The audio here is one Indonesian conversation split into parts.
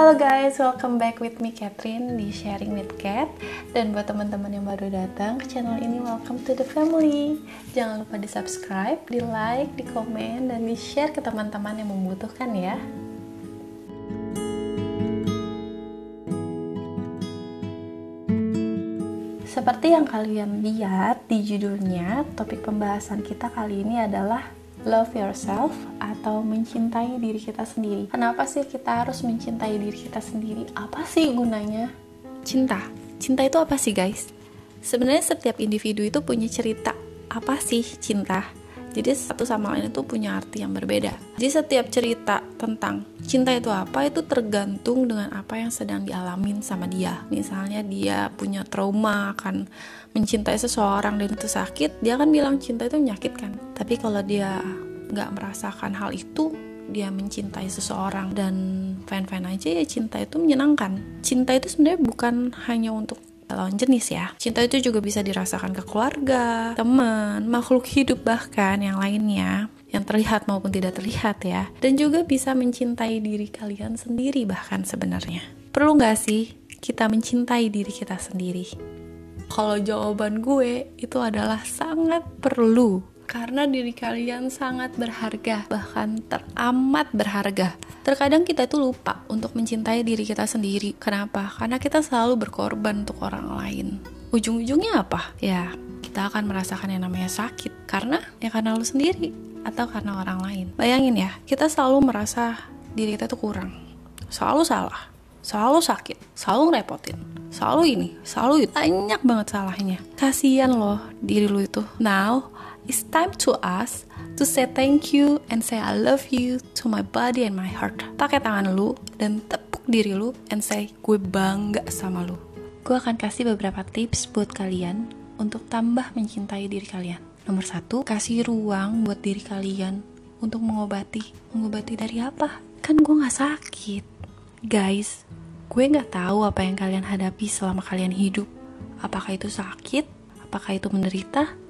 Halo guys, welcome back with me Catherine di Sharing with Cat. Dan buat teman-teman yang baru datang ke channel ini, welcome to the family. Jangan lupa di subscribe, di like, di komen, dan di share ke teman-teman yang membutuhkan ya. Seperti yang kalian lihat di judulnya, topik pembahasan kita kali ini adalah love yourself atau mencintai diri kita sendiri. Kenapa sih kita harus mencintai diri kita sendiri? Apa sih gunanya cinta? Cinta itu apa sih, guys? Sebenarnya setiap individu itu punya cerita. Apa sih cinta? Jadi satu sama lain itu punya arti yang berbeda. Jadi setiap cerita tentang cinta itu apa itu tergantung dengan apa yang sedang dialamin sama dia. Misalnya dia punya trauma akan mencintai seseorang dan itu sakit, dia akan bilang cinta itu menyakitkan. Tapi kalau dia nggak merasakan hal itu, dia mencintai seseorang dan fan-fan aja ya cinta itu menyenangkan. Cinta itu sebenarnya bukan hanya untuk lawan jenis ya. Cinta itu juga bisa dirasakan ke keluarga, teman, makhluk hidup bahkan yang lainnya yang terlihat maupun tidak terlihat ya. Dan juga bisa mencintai diri kalian sendiri bahkan sebenarnya. Perlu nggak sih kita mencintai diri kita sendiri? Kalau jawaban gue itu adalah sangat perlu karena diri kalian sangat berharga, bahkan teramat berharga. Terkadang kita itu lupa untuk mencintai diri kita sendiri. Kenapa? Karena kita selalu berkorban untuk orang lain. Ujung-ujungnya apa? Ya, kita akan merasakan yang namanya sakit. Karena ya karena lu sendiri atau karena orang lain. Bayangin ya, kita selalu merasa diri kita tuh kurang. Selalu salah, selalu sakit, selalu ngerepotin, selalu ini, selalu itu. Banyak banget salahnya. Kasian loh diri lu itu. Now, It's time to us to say thank you and say I love you to my body and my heart. Pakai tangan lu dan tepuk diri lu and say gue bangga sama lu. Gue akan kasih beberapa tips buat kalian untuk tambah mencintai diri kalian. Nomor satu, kasih ruang buat diri kalian untuk mengobati. Mengobati dari apa? Kan gue gak sakit. Guys, gue gak tahu apa yang kalian hadapi selama kalian hidup. Apakah itu sakit? Apakah itu menderita?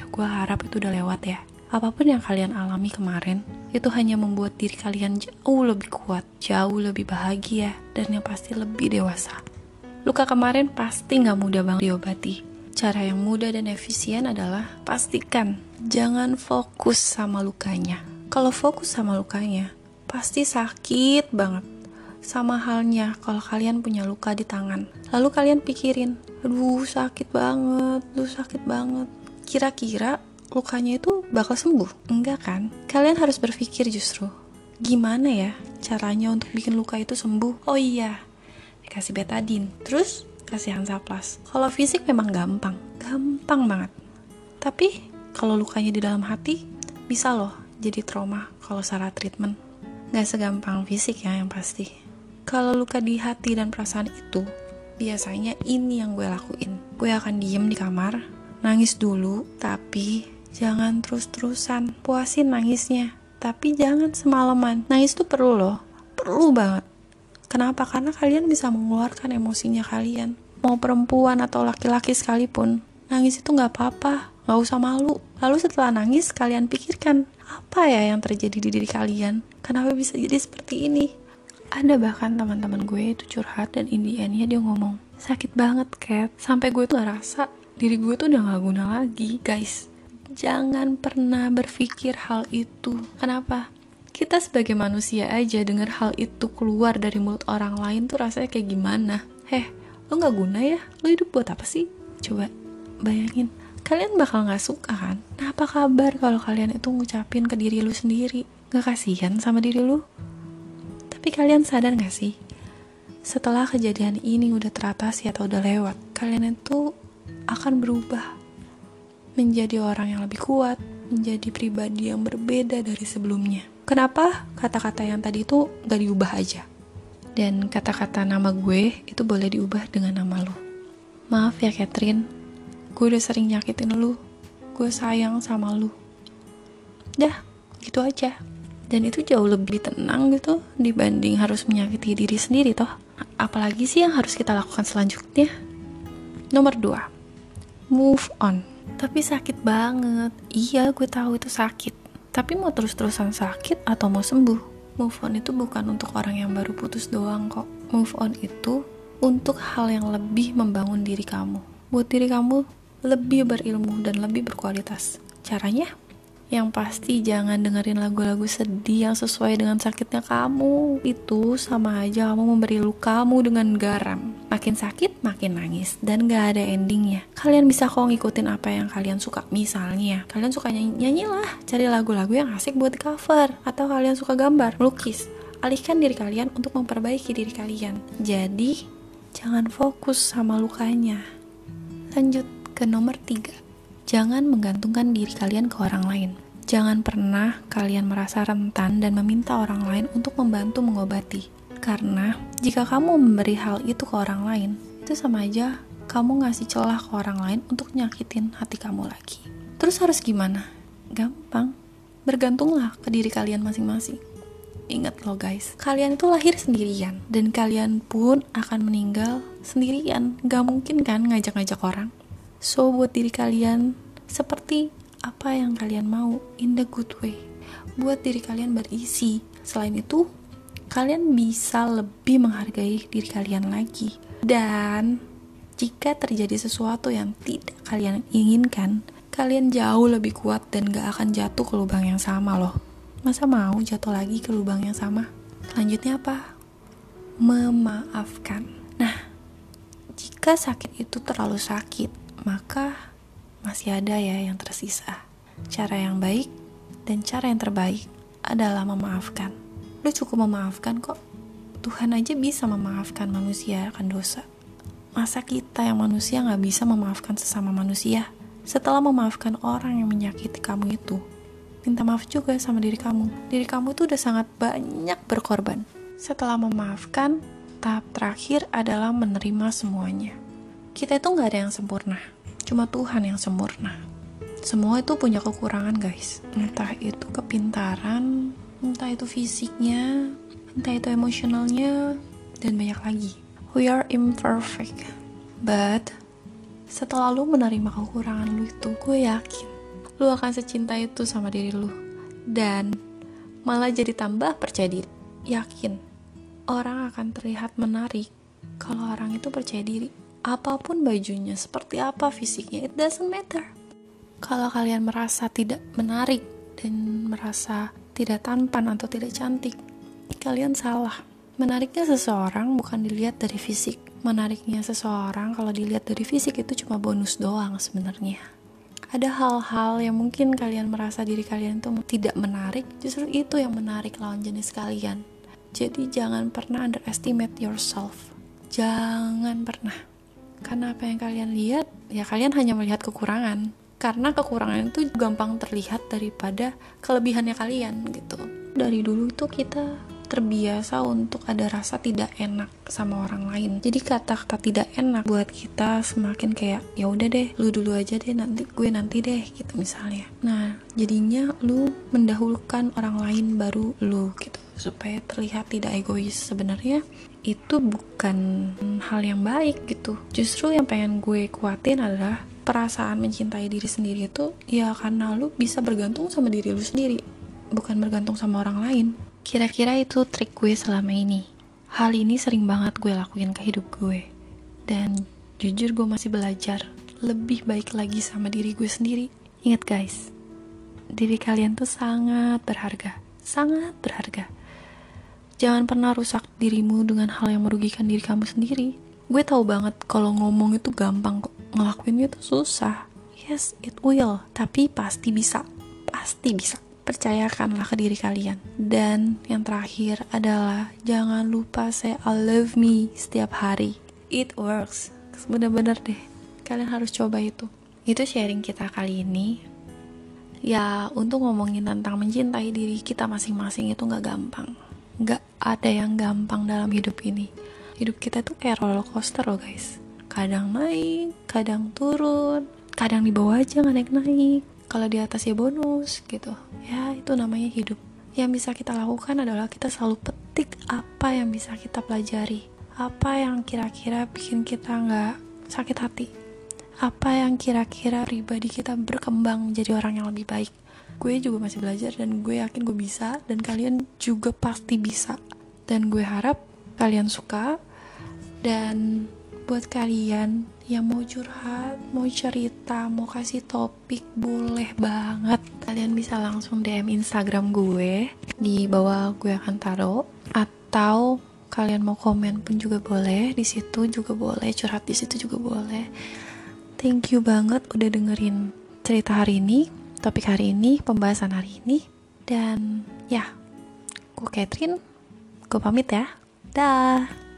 ya gue harap itu udah lewat ya apa pun yang kalian alami kemarin itu hanya membuat diri kalian jauh lebih kuat jauh lebih bahagia dan yang pasti lebih dewasa. Luka kemarin pasti nggak mudah banget diobati. Cara yang mudah dan efisien adalah pastikan jangan fokus sama lukanya. Kalau fokus sama lukanya pasti sakit banget. Sama halnya kalau kalian punya luka di tangan. Lalu kalian pikirin, aduh sakit banget, aduh sakit banget. Kira-kira lukanya itu bakal sembuh? Enggak kan? Kalian harus berpikir justru, gimana ya caranya untuk bikin luka itu sembuh? Oh iya, dikasih betadine. Terus kasih Hansaplas. Kalau fisik memang gampang, gampang banget. Tapi kalau lukanya di dalam hati, bisa loh jadi trauma kalau salah treatment. Gak segampang fisik ya yang pasti. Kalau luka di hati dan perasaan itu, biasanya ini yang gue lakuin. Gue akan diem di kamar, Nangis dulu, tapi jangan terus-terusan. Puasin nangisnya, tapi jangan semalaman. Nangis tuh perlu loh, perlu banget. Kenapa? Karena kalian bisa mengeluarkan emosinya kalian. Mau perempuan atau laki-laki sekalipun, nangis itu nggak apa-apa, nggak usah malu. Lalu setelah nangis, kalian pikirkan, apa ya yang terjadi di diri kalian? Kenapa bisa jadi seperti ini? Ada bahkan teman-teman gue itu curhat dan in the end dia ngomong, sakit banget Cat, sampai gue tuh gak rasa diri gue tuh udah gak guna lagi guys jangan pernah berpikir hal itu. Kenapa? Kita sebagai manusia aja denger hal itu keluar dari mulut orang lain tuh rasanya kayak gimana? Heh lo gak guna ya? Lo hidup buat apa sih? Coba bayangin. Kalian bakal gak suka kan? Nah apa kabar kalau kalian itu ngucapin ke diri lu sendiri? Gak kasihan sama diri lu? Tapi kalian sadar gak sih? Setelah kejadian ini udah teratasi atau udah lewat kalian itu akan berubah menjadi orang yang lebih kuat, menjadi pribadi yang berbeda dari sebelumnya. Kenapa kata-kata yang tadi itu gak diubah aja? Dan kata-kata nama gue itu boleh diubah dengan nama lu. Maaf ya Catherine, gue udah sering nyakitin lu. Gue sayang sama lu. Dah, gitu aja. Dan itu jauh lebih tenang gitu dibanding harus menyakiti diri sendiri toh. Apalagi sih yang harus kita lakukan selanjutnya? Nomor 2 move on tapi sakit banget iya gue tahu itu sakit tapi mau terus-terusan sakit atau mau sembuh move on itu bukan untuk orang yang baru putus doang kok. Move on itu untuk hal yang lebih membangun diri kamu. Buat diri kamu lebih berilmu dan lebih berkualitas. Caranya? Yang pasti jangan dengerin lagu-lagu sedih yang sesuai dengan sakitnya kamu. Itu sama aja kamu memberi lukamu dengan garam. Makin sakit, makin nangis. Dan gak ada endingnya. Kalian bisa kok ngikutin apa yang kalian suka. Misalnya, kalian suka nyanyi, nyanyilah. Cari lagu-lagu yang asik buat cover. Atau kalian suka gambar, melukis. Alihkan diri kalian untuk memperbaiki diri kalian. Jadi, jangan fokus sama lukanya. Lanjut ke nomor 3 Jangan menggantungkan diri kalian ke orang lain. Jangan pernah kalian merasa rentan dan meminta orang lain untuk membantu mengobati. Karena jika kamu memberi hal itu ke orang lain, itu sama aja kamu ngasih celah ke orang lain untuk nyakitin hati kamu lagi. Terus harus gimana? Gampang. Bergantunglah ke diri kalian masing-masing. Ingat loh guys, kalian itu lahir sendirian dan kalian pun akan meninggal sendirian. Gak mungkin kan ngajak-ngajak orang. So buat diri kalian seperti apa yang kalian mau in the good way. Buat diri kalian berisi. Selain itu, kalian bisa lebih menghargai diri kalian lagi. Dan jika terjadi sesuatu yang tidak kalian inginkan, kalian jauh lebih kuat dan gak akan jatuh ke lubang yang sama loh. Masa mau jatuh lagi ke lubang yang sama? Selanjutnya apa? Memaafkan. Nah, jika sakit itu terlalu sakit, maka masih ada ya yang tersisa. Cara yang baik dan cara yang terbaik adalah memaafkan. Lu cukup memaafkan kok. Tuhan aja bisa memaafkan manusia akan dosa. Masa kita yang manusia nggak bisa memaafkan sesama manusia? Setelah memaafkan orang yang menyakiti kamu itu, minta maaf juga sama diri kamu. Diri kamu tuh udah sangat banyak berkorban. Setelah memaafkan, tahap terakhir adalah menerima semuanya kita itu nggak ada yang sempurna cuma Tuhan yang sempurna semua itu punya kekurangan guys entah itu kepintaran entah itu fisiknya entah itu emosionalnya dan banyak lagi. We are imperfect but setelah lu menerima kekurangan lu itu gue yakin lu akan secinta itu sama diri lu. Dan malah jadi tambah percaya diri. Yakin orang akan terlihat menarik kalau orang itu percaya diri. Apa pun bajunya, seperti apa fisiknya, it doesn't matter. Kalau kalian merasa tidak menarik dan merasa tidak tampan atau tidak cantik, kalian salah. Menariknya seseorang bukan dilihat dari fisik. Menariknya seseorang kalau dilihat dari fisik itu cuma bonus doang sebenarnya. Ada hal-hal yang mungkin kalian merasa diri kalian itu tidak menarik, justru itu yang menarik lawan jenis kalian. Jadi jangan pernah underestimate yourself. Jangan pernah karena apa yang kalian lihat ya kalian hanya melihat kekurangan karena kekurangan itu gampang terlihat daripada kelebihannya kalian gitu dari dulu itu kita terbiasa untuk ada rasa tidak enak sama orang lain. Jadi kata-kata tidak enak buat kita semakin kayak ya udah deh, lu dulu aja deh nanti gue nanti deh gitu misalnya. Nah, jadinya lu mendahulukan orang lain baru lu gitu supaya terlihat tidak egois. Sebenarnya itu bukan hal yang baik gitu. Justru yang pengen gue kuatin adalah perasaan mencintai diri sendiri itu ya karena lu bisa bergantung sama diri lu sendiri, bukan bergantung sama orang lain. Kira-kira itu trik gue selama ini. Hal ini sering banget gue lakuin ke hidup gue. Dan jujur gue masih belajar lebih baik lagi sama diri gue sendiri. Ingat guys, diri kalian tuh sangat berharga. Sangat berharga. Jangan pernah rusak dirimu dengan hal yang merugikan diri kamu sendiri. Gue tahu banget kalau ngomong itu gampang kok. Ngelakuin itu susah. Yes, it will. Tapi pasti bisa. Pasti bisa percayakanlah ke diri kalian. Dan yang terakhir adalah jangan lupa say I love me setiap hari. It works. Bener-bener deh. Kalian harus coba itu. Itu sharing kita kali ini. Ya, untuk ngomongin tentang mencintai diri kita masing-masing itu gak gampang. Gak ada yang gampang dalam hidup ini. Hidup kita tuh kayak roller coaster loh guys. Kadang naik, kadang turun, kadang di bawah aja gak naik-naik. Kalau di atas ya bonus gitu. Ya itu namanya hidup. Yang bisa kita lakukan adalah kita selalu petik apa yang bisa kita pelajari. Apa yang kira-kira bikin kita nggak sakit hati? Apa yang kira-kira pribadi kita berkembang jadi orang yang lebih baik? Gue juga masih belajar dan gue yakin gue bisa dan kalian juga pasti bisa. Dan gue harap kalian suka dan buat kalian yang mau curhat, mau cerita, mau kasih topik, boleh banget. Kalian bisa langsung DM Instagram gue di bawah gue akan taruh atau kalian mau komen pun juga boleh di situ juga boleh curhat di situ juga boleh. Thank you banget udah dengerin cerita hari ini topik hari ini pembahasan hari ini. Dan ya gue Catherine. Gue pamit ya. Dah